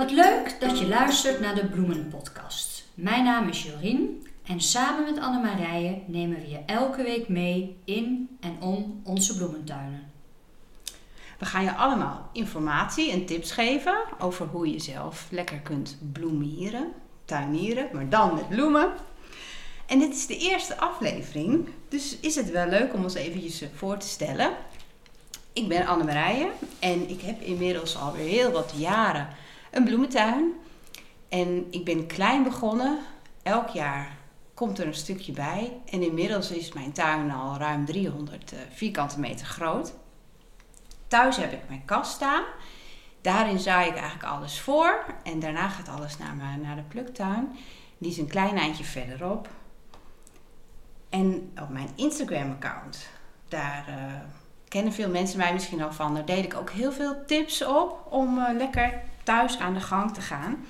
Wat leuk dat je luistert naar de Bloemenpodcast. Mijn naam is Jorien en samen met Annemarije nemen we je elke week mee in en om onze bloementuinen. We gaan je allemaal informatie en tips geven over hoe je zelf lekker kunt bloemieren, tuinieren, maar dan met bloemen. En dit is de eerste aflevering, dus is het wel leuk om ons eventjes voor te stellen. Ik ben Annemarije en ik heb inmiddels alweer heel wat jaren een bloementuin. En ik ben klein begonnen. Elk jaar komt er een stukje bij. En inmiddels is mijn tuin al ruim 300 eh, vierkante meter groot. Thuis heb ik mijn kast staan. Daarin zaai ik eigenlijk alles voor. En daarna gaat alles naar, mijn, naar de pluktuin. Die is een klein eindje verderop. En op mijn Instagram-account, daar uh, kennen veel mensen mij misschien al van. Daar deed ik ook heel veel tips op om uh, lekker thuis aan de gang te gaan.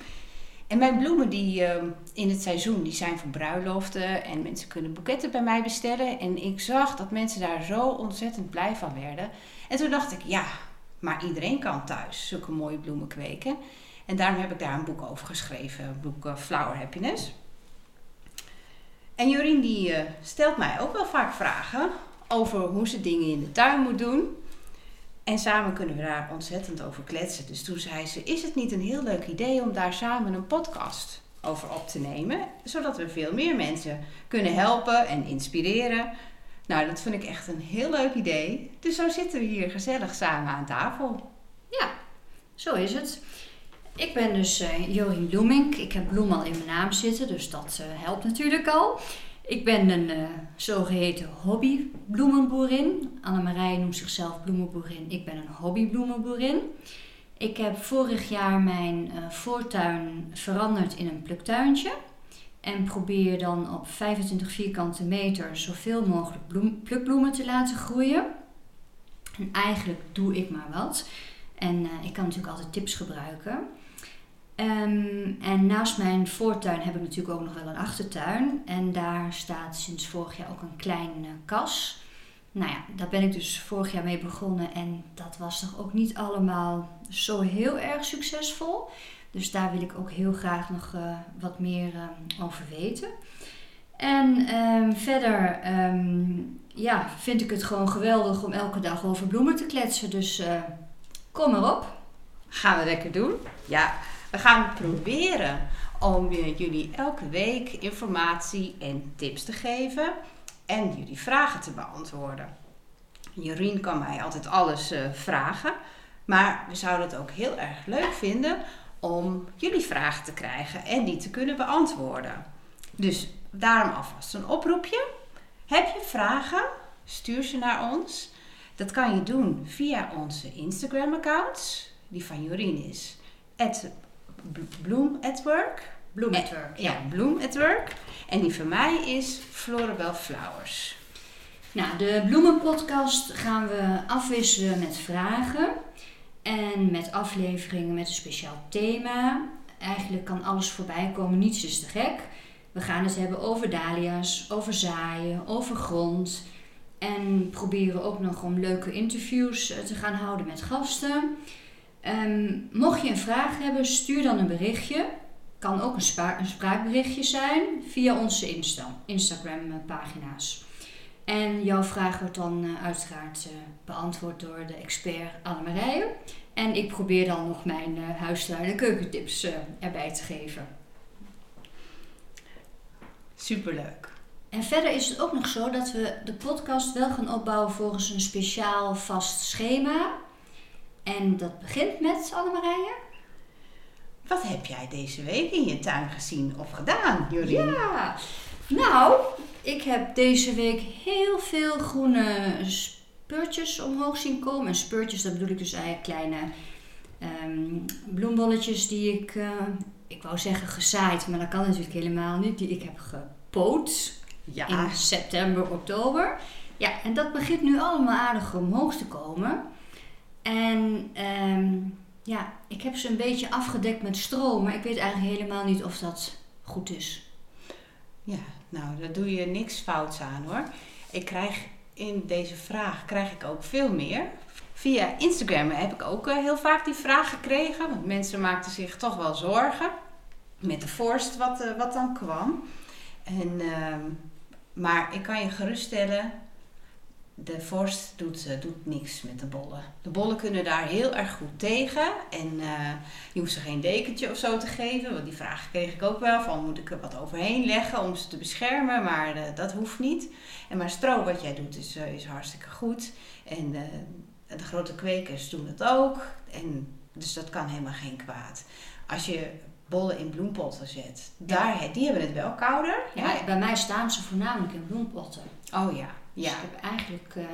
En mijn bloemen die uh, in het seizoen, die zijn voor bruiloften en mensen kunnen boeketten bij mij bestellen. En ik zag dat mensen daar zo ontzettend blij van werden. En toen dacht ik, ja, maar iedereen kan thuis zulke mooie bloemen kweken. En daarom heb ik daar een boek over geschreven, een boek uh, Flower Happiness. En Jorien die uh, stelt mij ook wel vaak vragen over hoe ze dingen in de tuin moet doen. En samen kunnen we daar ontzettend over kletsen. Dus toen zei ze: Is het niet een heel leuk idee om daar samen een podcast over op te nemen? Zodat we veel meer mensen kunnen helpen en inspireren. Nou, dat vind ik echt een heel leuk idee. Dus zo zitten we hier gezellig samen aan tafel. Ja, zo is het. Ik ben dus uh, Jorien Bloemink. Ik heb bloem al in mijn naam zitten, dus dat uh, helpt natuurlijk al. Ik ben een uh, zogeheten hobbybloemenboerin. Annemarije noemt zichzelf bloemenboerin. Ik ben een hobbybloemenboerin. Ik heb vorig jaar mijn uh, voortuin veranderd in een pluktuintje. En probeer dan op 25 vierkante meter zoveel mogelijk bloem, plukbloemen te laten groeien. En eigenlijk doe ik maar wat. En uh, ik kan natuurlijk altijd tips gebruiken. Um, en naast mijn voortuin heb ik natuurlijk ook nog wel een achtertuin. En daar staat sinds vorig jaar ook een kleine uh, kas. Nou ja, daar ben ik dus vorig jaar mee begonnen. En dat was toch ook niet allemaal zo heel erg succesvol. Dus daar wil ik ook heel graag nog uh, wat meer uh, over weten. En um, verder um, ja, vind ik het gewoon geweldig om elke dag over bloemen te kletsen. Dus kom maar op. Gaan we lekker doen? Ja, we gaan proberen om jullie elke week informatie en tips te geven en jullie vragen te beantwoorden. Jorien kan mij altijd alles uh, vragen, maar we zouden het ook heel erg leuk vinden om jullie vragen te krijgen en die te kunnen beantwoorden. Dus daarom alvast een oproepje. Heb je vragen? Stuur ze naar ons. Dat kan je doen via onze Instagram-accounts. Die van Jorien is Bloom at Work. Bloom at Work. Ja, Bloom at Work. En die van mij is Florabel Flowers. Nou, de bloemenpodcast gaan we afwisselen met vragen. En met afleveringen met een speciaal thema. Eigenlijk kan alles voorbij komen, niets is te gek. We gaan het hebben over dahlia's, over zaaien, over grond. En proberen ook nog om leuke interviews te gaan houden met gasten. Um, mocht je een vraag hebben, stuur dan een berichtje. Kan ook een, een spraakberichtje zijn via onze Insta- Instagram-pagina's. En jouw vraag wordt dan uh, uiteraard uh, beantwoord door de expert Annemarije. En ik probeer dan nog mijn uh, huistuin- en keukentips erbij te geven. Superleuk. En verder is het ook nog zo dat we de podcast wel gaan opbouwen volgens een speciaal vast schema. En dat begint met Annemarije. Wat heb jij deze week in je tuin gezien of gedaan, Jorien? Ja, nou, ik heb deze week heel veel groene speurtjes omhoog zien komen. En speurtjes, dat bedoel ik dus eigenlijk kleine um, bloembolletjes die ik, uh, ik wou zeggen gezaaid, maar dat kan natuurlijk helemaal niet. Die ik heb gepoot ja. in september, oktober. Ja, en dat begint nu allemaal aardig omhoog te komen. En um, ja, ik heb ze een beetje afgedekt met stro, maar ik weet eigenlijk helemaal niet of dat goed is. Ja, nou, daar doe je niks fouts aan hoor. Ik krijg in deze vraag krijg ik ook veel meer Via Instagram heb ik ook eh, heel vaak die vraag gekregen. Want mensen maakten zich toch wel zorgen met de vorst wat, eh, wat dan kwam. En, ehm, maar ik kan je geruststellen, de vorst doet, eh, doet niks met de bollen. De bollen kunnen daar heel erg goed tegen. En eh, je hoeft ze geen dekentje of zo te geven. Want die vraag kreeg ik ook wel. Van moet ik er wat overheen leggen om ze te beschermen. Maar eh, dat hoeft niet. En maar stro wat jij doet is, is hartstikke goed. En de grote kwekers doen het ook. En, dus dat kan helemaal geen kwaad. Als je bollen in bloempotten zet, daar, die hebben het wel kouder. Ja, bij mij staan ze voornamelijk in bloempotten. Oh ja. Dus ik heb eigenlijk uh,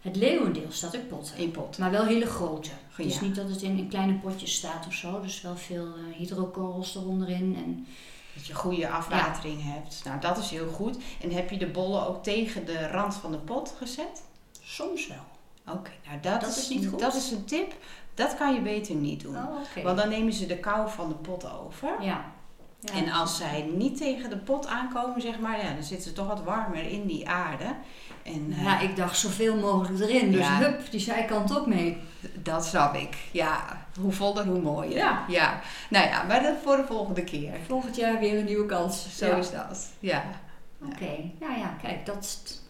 het leeuwendeel staat in potten. In pot. Maar wel hele grote. Het is niet dat het in, in kleine potjes staat of zo. Dus wel veel uh, hydrokorrels eronderin. En, dat je goede afwatering hebt. Nou, dat is heel goed. En heb je de bollen ook tegen de rand van de pot gezet? Soms wel. Oké, nou dat, dat, is, niet goed. dat is een tip. Dat kan je beter niet doen. Oh, okay. Want dan nemen ze de kou van de pot over. Ja en als zij niet tegen de pot aankomen, zeg maar, ja, dan zitten ze toch wat warmer in die aarde. En, uh, ja, ik dacht zoveel mogelijk erin. Dus ja, hup, die zijkant ook mee. Dat snap ik. Ja, hoe voller, hoe mooier. Ja. ja. Nou ja, maar dat voor de volgende keer. Volgend jaar weer een nieuwe kans. Zo is dat. Ja. Oké, nou ja, kijk, dat,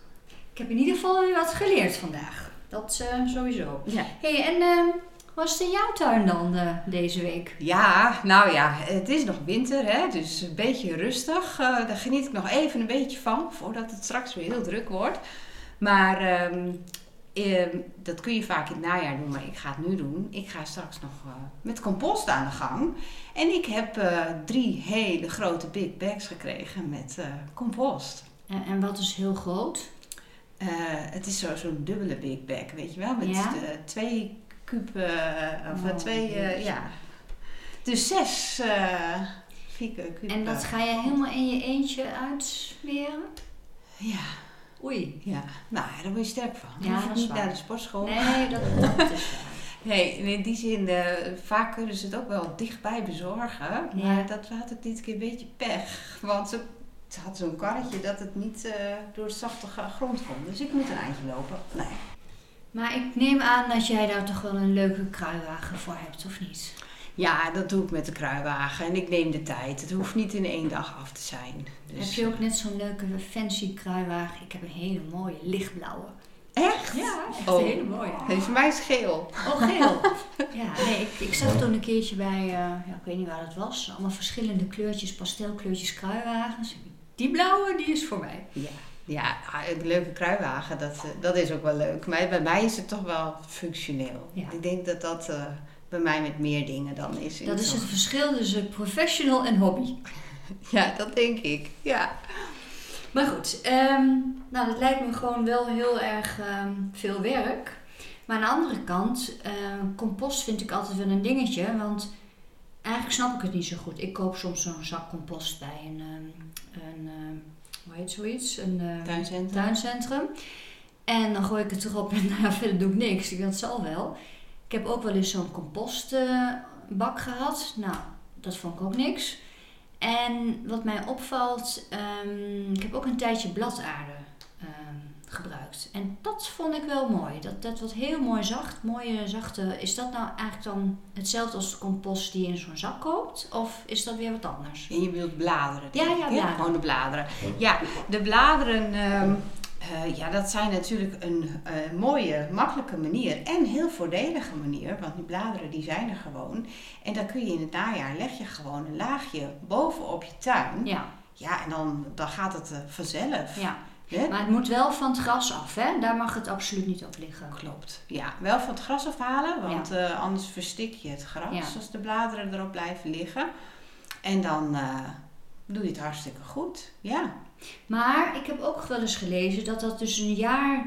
ik heb in ieder geval weer wat geleerd vandaag. Dat uh, sowieso. Ja. hey, en... Uh, was het in jouw tuin dan uh, deze week? Ja, nou ja, het is nog winter, hè, dus een beetje rustig. Uh, daar geniet ik nog even een beetje van, voordat het straks weer heel druk wordt. Maar um, um, dat kun je vaak in het najaar doen, maar ik ga het nu doen. Ik ga straks nog uh, met compost aan de gang. En ik heb drie hele grote big bags gekregen met compost. En, en wat is heel groot? het is zo'n zo dubbele big bag, weet je wel, met ja? twee kuub, uh, of oh, twee, uh, ja. Dus zes kuub. En dat ga je helemaal in je eentje uitsmeren? Ja. Oei. Ja, nou, daar word je sterk van. Ja, dat niet waar. naar de sportschool. Nee, dat, dat is waar. Nee, in die zin, uh, vaak kunnen ze het ook wel dichtbij bezorgen. Ja. Maar dat had ik dit keer een beetje pech. Want ze, had zo'n karretje dat het niet uh, door de zachte grond kon. Dus ik moet een eindje lopen. Nee. Maar ik neem aan dat jij daar toch wel een leuke kruiwagen voor hebt, of niet? Ja, dat doe ik met de kruiwagen. En ik neem de tijd. Het hoeft niet in één dag af te zijn. Dus... Heb je ook net zo'n leuke fancy kruiwagen? Ik heb een hele mooie lichtblauwe. Echt? Ja, echt oh. een hele mooie. Is mij geel. Oh, geel. ja, nee, ik, ik zag toen een keertje bij, uh, ja, ik weet niet waar dat was, allemaal verschillende kleurtjes, pastelkleurtjes kruiwagens. Die blauwe, die is voor mij. Ja. Ja, een leuke kruiwagen, dat, eh, dat is ook wel leuk. Maar bij mij is het toch wel functioneel. Ja. Ik denk dat dat uh, bij mij met meer dingen dan is. Dat is het verschil tussen professional en hobby. ja, dat denk ik. Ja. Maar goed, um, nou dat lijkt me gewoon wel heel erg um, veel werk. Maar aan de andere kant, um, compost vind ik altijd wel een dingetje. Want eigenlijk snap ik het niet zo goed. Ik koop soms zo'n zak compost bij een, een hoe heet zoiets? Een uh, tuincentrum. tuincentrum. En dan gooi ik het erop en nou, verder doe ik niks. Ik dat zal wel. Ik heb ook wel eens zo'n compostbak gehad. Nou, dat vond ik ook niks. En wat mij opvalt, um, ik heb ook een tijdje bladaarde um, gebruikt. En dat vond ik wel mooi. Dat, dat wordt heel mooi zacht. Mooie zachte. Is dat nou eigenlijk dan hetzelfde als de compost die je in zo'n zak koopt? Of is dat weer wat anders? En je bedoelt bladeren? Ja, ja, bladeren. Gewoon de bladeren. Ja, de bladeren... Um, uh, ja, dat zijn natuurlijk een uh, mooie, makkelijke manier en heel voordelige manier, want die bladeren die zijn er gewoon. En dan kun je in het najaar leg je gewoon een laagje bovenop je tuin. Ja. Ja, en dan, dan gaat het uh, vanzelf. Ja. Maar het moet wel van het gras af, hè? Daar mag het absoluut niet op liggen. Klopt. Ja, wel van het gras afhalen, want ja. uh, anders verstik je het gras Ja. als de bladeren erop blijven liggen. En dan uh, doe je het hartstikke goed. Ja. Maar ik heb ook wel eens gelezen dat dat dus een jaar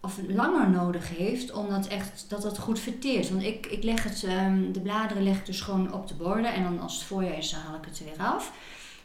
of langer nodig heeft, omdat echt dat dat goed verteert. Want ik, ik leg het, um, de bladeren leg ik dus gewoon op de borden en dan als het voorjaar is, dan haal ik het er weer af.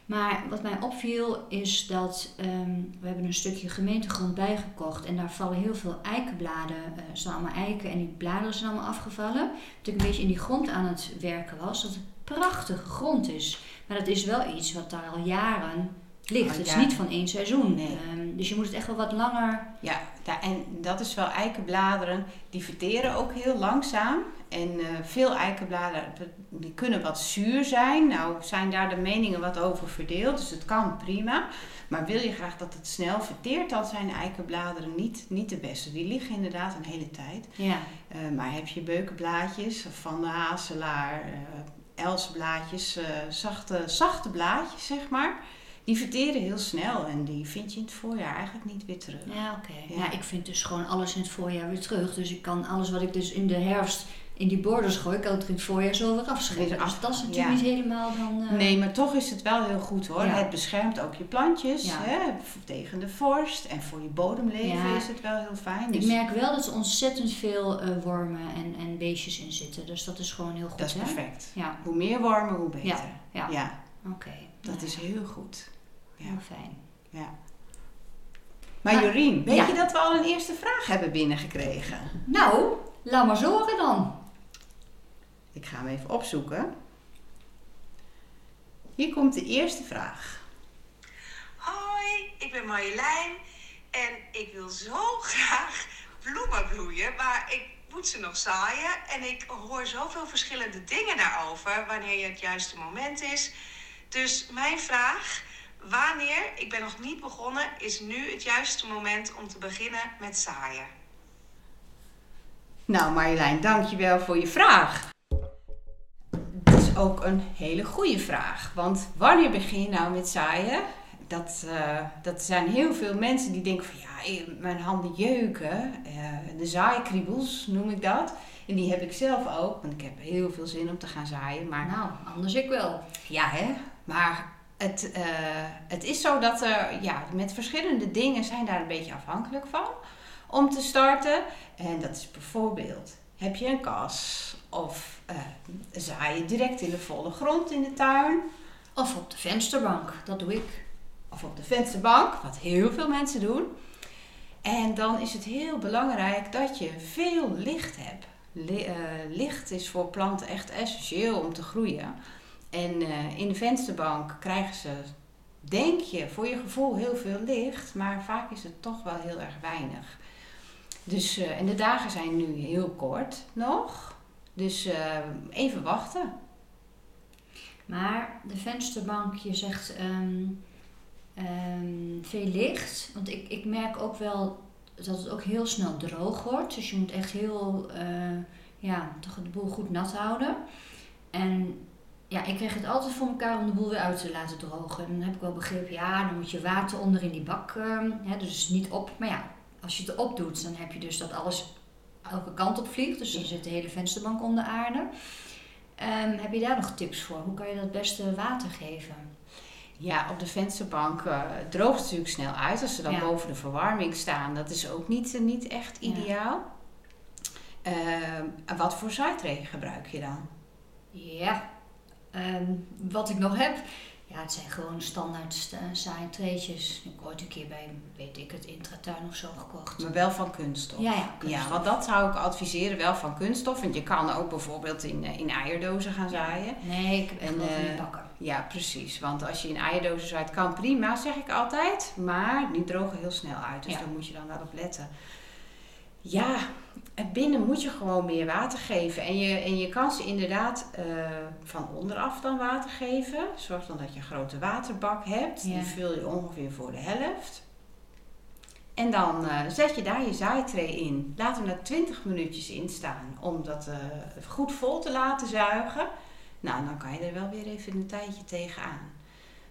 Maar wat mij opviel is dat um, we hebben een stukje gemeentegrond bijgekocht en daar vallen heel veel eikenbladen, uh, staan allemaal eiken en die bladeren zijn allemaal afgevallen. Dat ik een beetje in die grond aan het werken was, dat het prachtige grond is. Maar dat is wel iets wat daar al jaren ligt. Het is niet van één seizoen. Nee. Um, dus je moet het echt wel wat langer Ja, en dat is wel eikenbladeren, die verteren ook heel langzaam. En eh, veel eikenbladeren die kunnen wat zuur zijn. Nou zijn daar de meningen wat over verdeeld, dus het kan prima. Maar wil je graag dat het snel verteert, dan zijn eikenbladeren niet, niet de beste. Die liggen inderdaad een hele tijd. Ja. Uh, maar heb je beukenblaadjes van de hazelaar, uh, elsblaadjes, uh, zachte, zachte blaadjes zeg maar die verteren heel snel en die vind je in het voorjaar eigenlijk niet weer terug. Ja, oké. Ja. ik vind dus gewoon alles in het voorjaar weer terug. Dus ik kan alles wat ik dus in de herfst in die borders gooi, kan het in het voorjaar zo weer afschrijven. Dus dat is natuurlijk niet helemaal dan... Uh... Nee, maar toch is het wel heel goed hoor. Het beschermt ook je plantjes hè, tegen de vorst. En voor je bodemleven is het wel heel fijn. Dus... Ik merk wel dat er ontzettend veel uh, wormen en, en beestjes in zitten. Dus dat is gewoon heel goed. Dat is hè? perfect. Hoe meer wormen, hoe beter. Ja, ja. oké. Dat is heel goed. Ja. Heel fijn. Ja. Maar, maar Jorien, weet je dat we al een eerste vraag hebben binnengekregen? Nou, laat maar zorgen dan. Ik ga hem even opzoeken. Hier komt de eerste vraag. Hoi, ik ben Marjolein en ik wil zo graag bloemen bloeien, maar ik moet ze nog zaaien en ik hoor zoveel verschillende dingen daarover wanneer het juiste moment is. Dus mijn vraag, wanneer, ik ben nog niet begonnen, is nu het juiste moment om te beginnen met zaaien? Nou Marjolein, dankjewel voor je vraag. Dat is ook een hele goede vraag. Want wanneer begin je nou met zaaien? Dat, uh, dat zijn heel veel mensen die denken van ja, mijn handen jeuken. Uh, de zaaikriebels noem ik dat. En die heb ik zelf ook, want ik heb heel veel zin om te gaan zaaien. Maar, nou, anders ik wel. Ja, hè? Maar het, uh, het is zo dat er ja, met verschillende dingen zijn daar een beetje afhankelijk van om te starten. En dat is bijvoorbeeld, heb je een kas of uh, zaai je direct in de volle grond in de tuin. Of op de vensterbank, dat doe ik. Of op de vensterbank, wat heel veel mensen doen. En dan is het heel belangrijk dat je veel licht hebt. uh, licht is voor planten echt essentieel om te groeien. En uh, in de vensterbank krijgen ze, denk je, voor je gevoel heel veel licht, maar vaak is het toch wel heel erg weinig. Dus, uh, en de dagen zijn nu heel kort nog, dus uh, even wachten. Maar de vensterbank, je zegt um, um, veel licht, want ik, ik merk ook wel dat het ook heel snel droog wordt. Dus je moet echt heel, ja, toch de boel goed nat houden. En ja, ik kreeg het altijd voor elkaar om de boel weer uit te laten drogen. En dan heb ik wel begrepen, ja, dan moet je water onder in die bak, uh, hè, dus niet op. Maar ja, als je het erop doet, dan heb je dus dat alles elke kant op vliegt. Dus dan zit de hele vensterbank onder aarde. Um, heb je daar nog tips voor? Hoe kan je dat beste water geven? Ja, op de vensterbank uh, droogt het natuurlijk snel uit als ze dan ja. boven de verwarming staan. Dat is ook niet, uh, niet echt ideaal. Ja. Uh, wat voor zaaitregen gebruik je dan? Ja, Um, wat ik nog heb, ja, het zijn gewoon standaard saaie treetjes. Ik heb ooit een keer bij, weet ik het, Intratuin of zo gekocht. Maar wel van kunststof. Ja, ja, kunststof. ja want dat zou ik adviseren, wel van kunststof. Want je kan ook bijvoorbeeld in, in eierdozen gaan zaaien. Nee, ik heb echt wel van die bakken. Ja, precies. Want als je in eierdozen zaait, kan prima, zeg ik altijd. Maar die drogen heel snel uit. Dus ja. daar moet je dan wel op letten. Ja, binnen moet je gewoon meer water geven. En je, en je kan ze inderdaad uh, van onderaf dan water geven. Zorg dan dat je een grote waterbak hebt. Ja. Die vul je ongeveer voor de helft. En dan uh, zet je daar je zaaitray in. Laat hem er 20 minuutjes in staan om dat uh, goed vol te laten zuigen. Nou, dan kan je er wel weer even een tijdje tegenaan.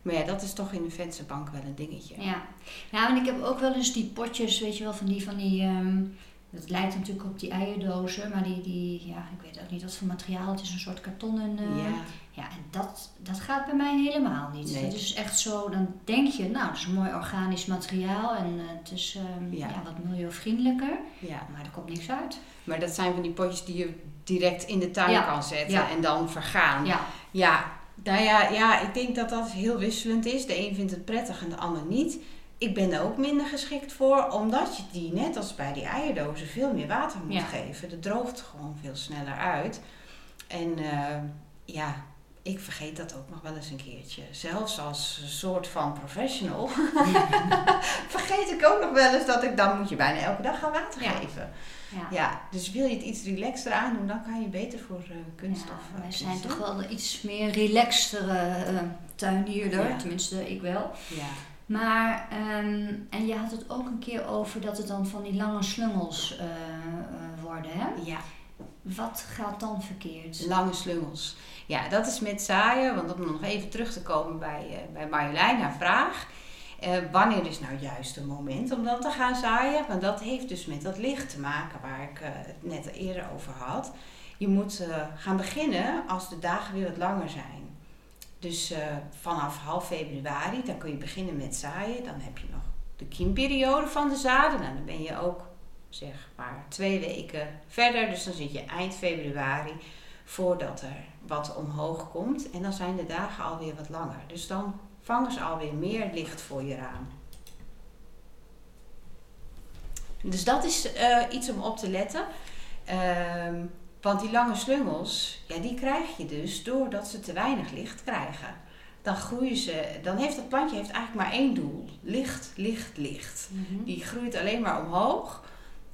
Maar ja, dat is toch in de vensterbank wel een dingetje. Ja, nou, en ik heb ook wel eens die potjes, weet je wel, van die... Van die um het lijkt natuurlijk op die eierdozen, maar die, die, ja, ik weet ook niet wat voor materiaal. Het is een soort kartonnen. Uh, ja. ja, en dat, dat gaat bij mij helemaal niet. Nee. Het is echt zo, dan denk je, nou, het is een mooi organisch materiaal en uh, het is um, ja. ja. wat milieuvriendelijker. Ja. Maar er komt niks uit. Maar dat zijn van die potjes die je direct in de tuin ja. kan zetten en dan vergaan. Ja. ja, nou ja, ja, ik denk dat dat heel wisselend is. De een vindt het prettig en de ander niet ik ben er ook minder geschikt voor, omdat je die, net als bij die eierdozen, veel meer water moet ja. geven. Dat droogt gewoon veel sneller uit. En uh, ja, ik vergeet dat ook nog wel eens een keertje. Zelfs als een soort van professional vergeet ik ook nog wel eens dat ik dan moet je bijna elke dag gaan water Ja. geven. Ja. Ja, dus wil je het iets relaxter aandoen, dan kan je beter voor eh, kunststof Ja, eh, wij zijn toch wel iets meer relaxtere eh, tuinierder, Ja. tenminste ik wel. Ja. Maar, ehm, en je had het ook een keer over dat het dan van die lange slungels eh, eh, worden, hè? ja, Wat gaat dan verkeerd? lange slungels. Ja, dat is met zaaien, want om nog even terug te komen bij, eh, bij Marjolein, haar vraag. Wanneer is nou juist het moment om dan te gaan zaaien? Want dat heeft dus met dat licht te maken waar ik het net eerder over had. Je moet gaan beginnen als de dagen weer wat langer zijn. Dus eh, vanaf half februari, dan kun je beginnen met zaaien. Dan heb je nog de kiemperiode van de zaden. Nou, dan ben je ook zeg maar twee weken verder. Dus dan zit je eind februari voordat er wat omhoog komt. En dan zijn de dagen alweer wat langer. Dus dan vangen ze alweer meer licht voor je raam. Dus dat is eh, iets om op te letten. Ehm, want die lange slungels, ja, die krijg je dus doordat ze te weinig licht krijgen. Dan groeien ze, dan heeft het plantje heeft eigenlijk maar één doel. Licht, licht, licht. Mhm. Die groeit alleen maar omhoog.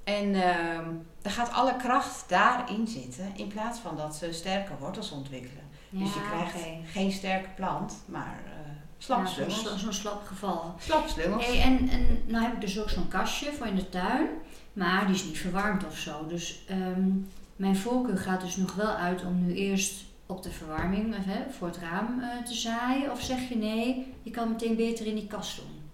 En ehm dan gaat alle kracht daarin zitten. In plaats van dat ze sterke wortels ontwikkelen. dus je Ja, krijgt geen sterke plant, maar eh Ja, slapslungels. Zo'n zo'n slap geval. slapslungels. Hey, en, en nou heb ik dus ook zo'n kastje voor in de tuin, maar die is niet verwarmd of zo. Dus ehm, mijn voorkeur gaat dus nog wel uit om nu eerst op de verwarming eh, hè, voor het raam eh, te zaaien. Of zeg je nee, je kan meteen beter in die kast doen.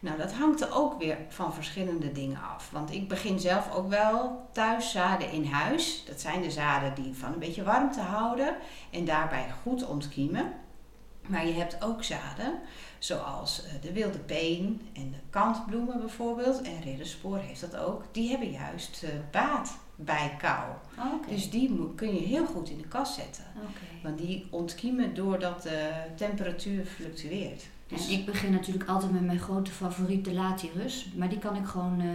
Nou, dat hangt er ook weer van verschillende dingen af. Want ik begin zelf ook wel thuis zaden in huis. Dat zijn de zaden die van een beetje warmte houden en daarbij goed ontkiemen. Maar je hebt ook zaden, zoals eh, de wilde peen en de kantbloemen bijvoorbeeld. En ridderspoor heeft dat ook. Die hebben juist baat bij kou. Oké. Dus die kun je heel goed in de kast zetten. Oké. Want die ontkiemen doordat de temperatuur fluctueert. Dus En ik begin natuurlijk altijd met mijn grote favoriet, de Latirus. Maar die kan ik gewoon eh,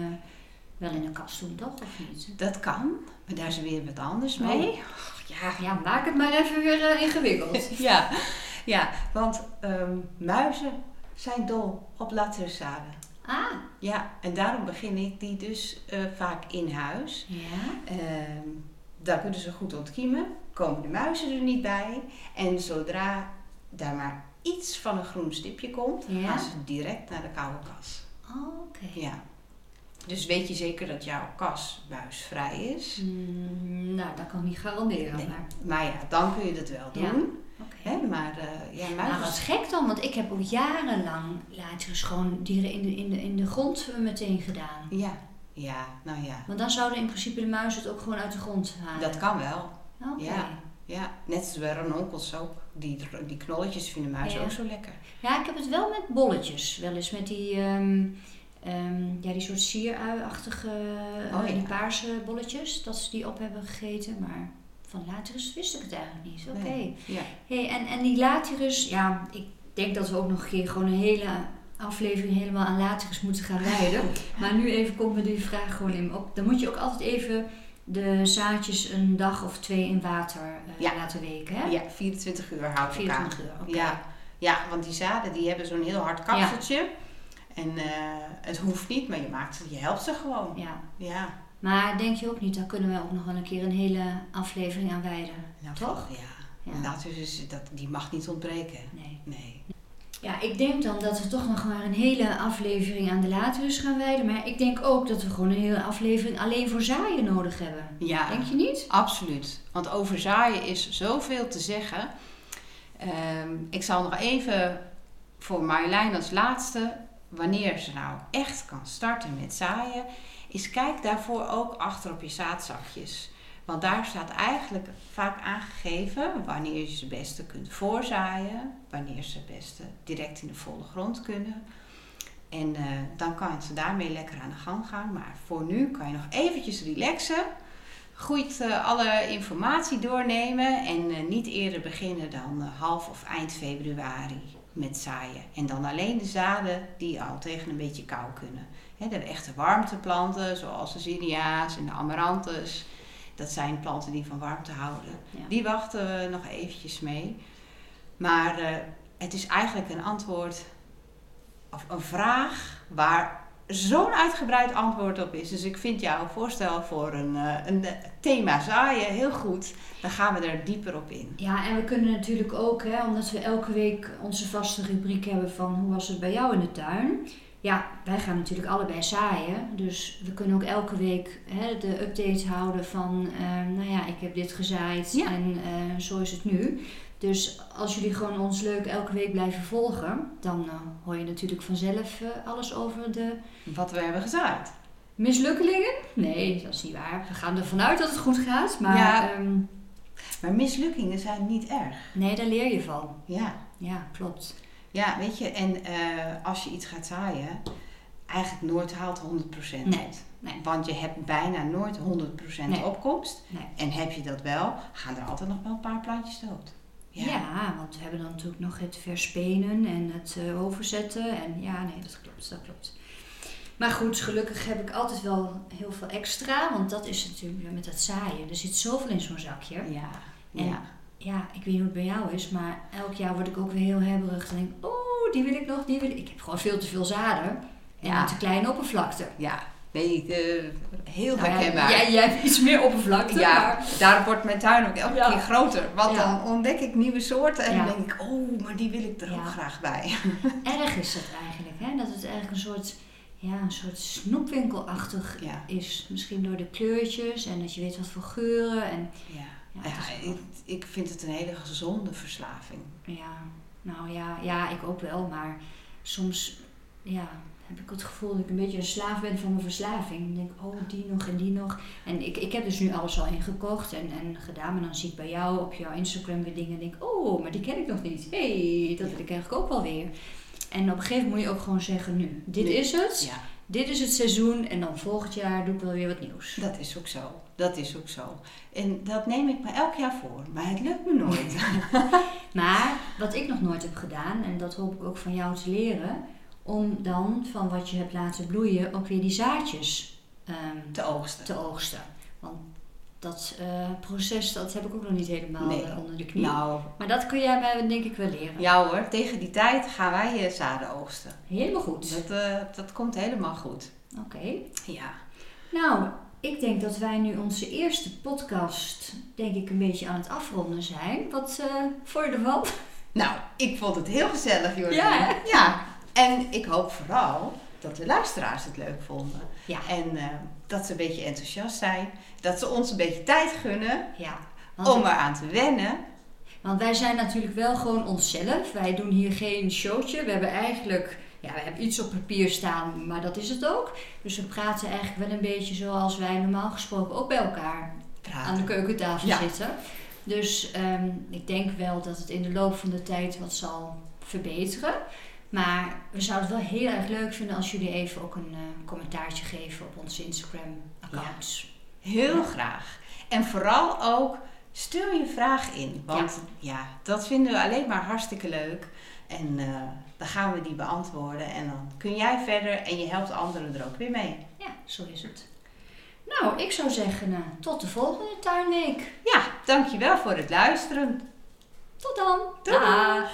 wel in de kast doen, toch? Of niet? Dat kan, maar daar is weer wat anders Oh. mee. Ja, Ja, maak het maar even weer eh, ingewikkeld. ja, ja want ehm, muizen zijn dol op latruszaden. Ah, Ja, en daarom begin ik die dus eh, vaak in huis. ja. Ehm daar kunnen ze goed ontkiemen, komen de muizen er niet bij. En zodra daar maar iets van een groen stipje komt, Ja. gaan ze direct naar de koude kas. Oké. Ja. Dus weet je zeker dat jouw kas buisvrij is? Mm, nou, dat kan ik niet garanderen. Nee. Maar, Maar ja, dan kun je dat wel doen. Maar eh ja, Nou, muizen... wat gek dan, want ik heb ook jarenlang later gewoon dieren in de, in de, in de grond eh, meteen gedaan. Ja, ja, nou ja. Want dan zouden in principe de muizen het ook gewoon uit de grond halen. Dat kan wel. Ja. Ja, net als bij ranonkels ook. Die, die knolletjes vinden muizen Ja. ook zo lekker. Ja, ik heb het wel met bolletjes. Wel eens met die, ehm, ehm, ja, die soort sierui-achtige, eh, Oh, ja. die paarse bolletjes. Dat ze die op hebben gegeten. Maar van Latirus wist ik het eigenlijk niet. Oké. Nee. Ja. Hey, en, en die Latirus, ja, ik denk dat we ook nog een keer gewoon een hele aflevering helemaal aan Latirus moeten gaan wijden. maar nu even komt me die vraag gewoon in op. Dan moet je ook altijd even de zaadjes een dag of twee in water eh, Ja. laten weken, hè? ja, 24 uur houdt elkaar. 24 uur. Ja. ja, want die zaden die hebben zo'n heel hard kapseltje. En eh, het hoeft niet, maar je, maakt, je helpt ze gewoon. ja. Ja. Maar denk je ook niet, daar kunnen we ook nog wel een keer een hele aflevering aan wijden. Nou, Toch? Ja. Ja. Nou, dus is, dat, die mag niet ontbreken. Nee. Nee. Ja, ik denk dan dat we toch nog maar een hele aflevering aan de laterus gaan wijden. Maar ik denk ook dat we gewoon een hele aflevering alleen voor zaaien nodig hebben. Ja. Denk je niet? Absoluut. Want over zaaien is zoveel te zeggen. Ehm, ik zal nog even voor Marjolein als laatste, wanneer ze nou echt kan starten met zaaien, is kijk daarvoor ook achter op je zaadzakjes. Want daar staat eigenlijk vaak aangegeven wanneer je ze het beste kunt voorzaaien, wanneer ze het beste direct in de volle grond kunnen. En eh, dan kan ze daarmee lekker aan de gang gaan. Maar voor nu kan je nog eventjes relaxen goed eh, alle informatie doornemen en eh, niet eerder beginnen dan half of eind februari met zaaien. En dan alleen de zaden die al tegen een beetje kou kunnen. De echte warmteplanten, zoals de zinnia's en de amaranthus, dat zijn planten die van warmte houden. Ja. Die wachten we nog eventjes mee. Maar eh, het is eigenlijk een antwoord of een vraag waar zo'n uitgebreid antwoord op is. Dus ik vind jouw voorstel voor een, eh, een thema zaaien heel goed. Dan gaan we er dieper op in. Ja, en we kunnen natuurlijk ook, hè, omdat we elke week onze vaste rubriek hebben van hoe was het bij jou in de tuin. Ja, wij gaan natuurlijk allebei zaaien. Dus we kunnen ook elke week hè, de update houden van, eh, nou ja, ik heb dit gezaaid Ja. en eh, zo is het nu. Dus als jullie gewoon ons leuk elke week blijven volgen, dan eh, hoor je natuurlijk vanzelf alles over de Wat we hebben gezaaid. mislukkelingen. Nee, dat is niet waar. We gaan ervan uit dat het goed gaat, maar Ja. ehm, Maar mislukkingen zijn niet erg. nee, daar leer je van. Ja. Ja, klopt. Ja, weet je, en eh, als je iets gaat zaaien, eigenlijk nooit haalt 100%. Nee, nee. Want je hebt bijna nooit 100% Nee. opkomst. En heb je dat wel, gaan er altijd nog wel een paar plantjes dood. Ja. want we hebben dan natuurlijk nog het verspenen en het eh, overzetten. En ja, nee, dat klopt, dat klopt. Maar goed, gelukkig heb ik altijd wel heel veel extra. Want dat is natuurlijk met het zaaien. Er zit zoveel in zo'n zakje. Ja. En- Ja. Ja, ik weet niet hoe het bij jou is, maar elk jaar word ik ook weer heel hebberig. Dan denk ik, oh, die wil ik nog, die wil ik. Ik heb gewoon veel te veel zaden. En Ja. een te kleine oppervlakte. Ja. Nee, eh, heel Nou ja, herkenbaar. jij, jij hebt iets meer oppervlakte, Ja, maar... daarom wordt mijn tuin ook elke Ja. keer groter. Want Ja. dan ontdek ik nieuwe soorten en Ja. dan denk ik, oh, maar die wil ik er ook Ja. graag bij. Erg is dat eigenlijk, hè? Dat het eigenlijk een soort, ja, een soort snoepwinkelachtig Ja. is. Misschien door de kleurtjes en dat je weet wat voor geuren. En, Ja, Ja, ik, ik vind het een hele gezonde verslaving. ja, nou ja, ja, ik ook wel. Maar soms, ja, heb ik het gevoel dat ik een beetje een slaaf ben van mijn verslaving. Dan denk ik, oh, die nog en die nog. En ik, ik heb dus nu alles al ingekocht en, en gedaan. Maar dan zie ik bij jou op jouw Instagram weer dingen en denk, oh, maar die ken ik nog niet. hey, dat wil ik eigenlijk ook wel weer. En op een gegeven moment moet je ook gewoon zeggen, nu, dit is het. Ja, Dit is het seizoen en dan volgend jaar doe ik wel weer wat nieuws. dat is ook zo. Dat is ook zo. En dat neem ik me elk jaar voor. Maar het lukt me nooit. Maar wat ik nog nooit heb gedaan, en dat hoop ik ook van jou te leren, om dan van wat je hebt laten bloeien ook weer die zaadjes ehm, Te oogsten. te oogsten. Want dat eh, proces, dat heb ik ook nog niet helemaal Nee. eh, onder de knie. Nou, Maar dat kun jij mij denk ik wel leren. ja hoor, tegen die tijd gaan wij eh, zaden oogsten. Helemaal goed. Dat, dat komt helemaal goed. Oké. Ja. Nou, ik denk dat wij nu onze eerste podcast, denk ik, een beetje aan het afronden zijn. Wat eh vond je ervan? Nou, ik vond het heel gezellig, Jordien. Ja, hè? Ja. En ik hoop vooral dat de luisteraars het leuk vonden. Ja. En eh, dat ze een beetje enthousiast zijn. Dat ze ons een beetje tijd gunnen Ja. Om eraan te wennen. Want wij zijn natuurlijk wel gewoon onszelf. Wij doen hier geen showtje. We hebben eigenlijk, ja, we hebben iets op papier staan, maar dat is het ook. Dus we praten eigenlijk wel een beetje zoals wij normaal gesproken ook bij elkaar aan de keukentafel Ja. zitten. Dus ehm, ik denk wel dat het in de loop van de tijd wat zal verbeteren. Maar we zouden het wel heel erg leuk vinden als jullie even ook een eh, commentaartje geven op onze Instagram-accounts. Heel Ja. graag. En vooral ook stuur je vraag in. Want ja. dat vinden we alleen maar hartstikke leuk. En eh, dan gaan we die beantwoorden. En dan kun jij verder en je helpt anderen er ook weer mee. Ja, zo is het. Nou, ik zou zeggen, eh, tot de volgende tuinweek. Ja, dankjewel voor het luisteren. Tot dan. Doei. Dag.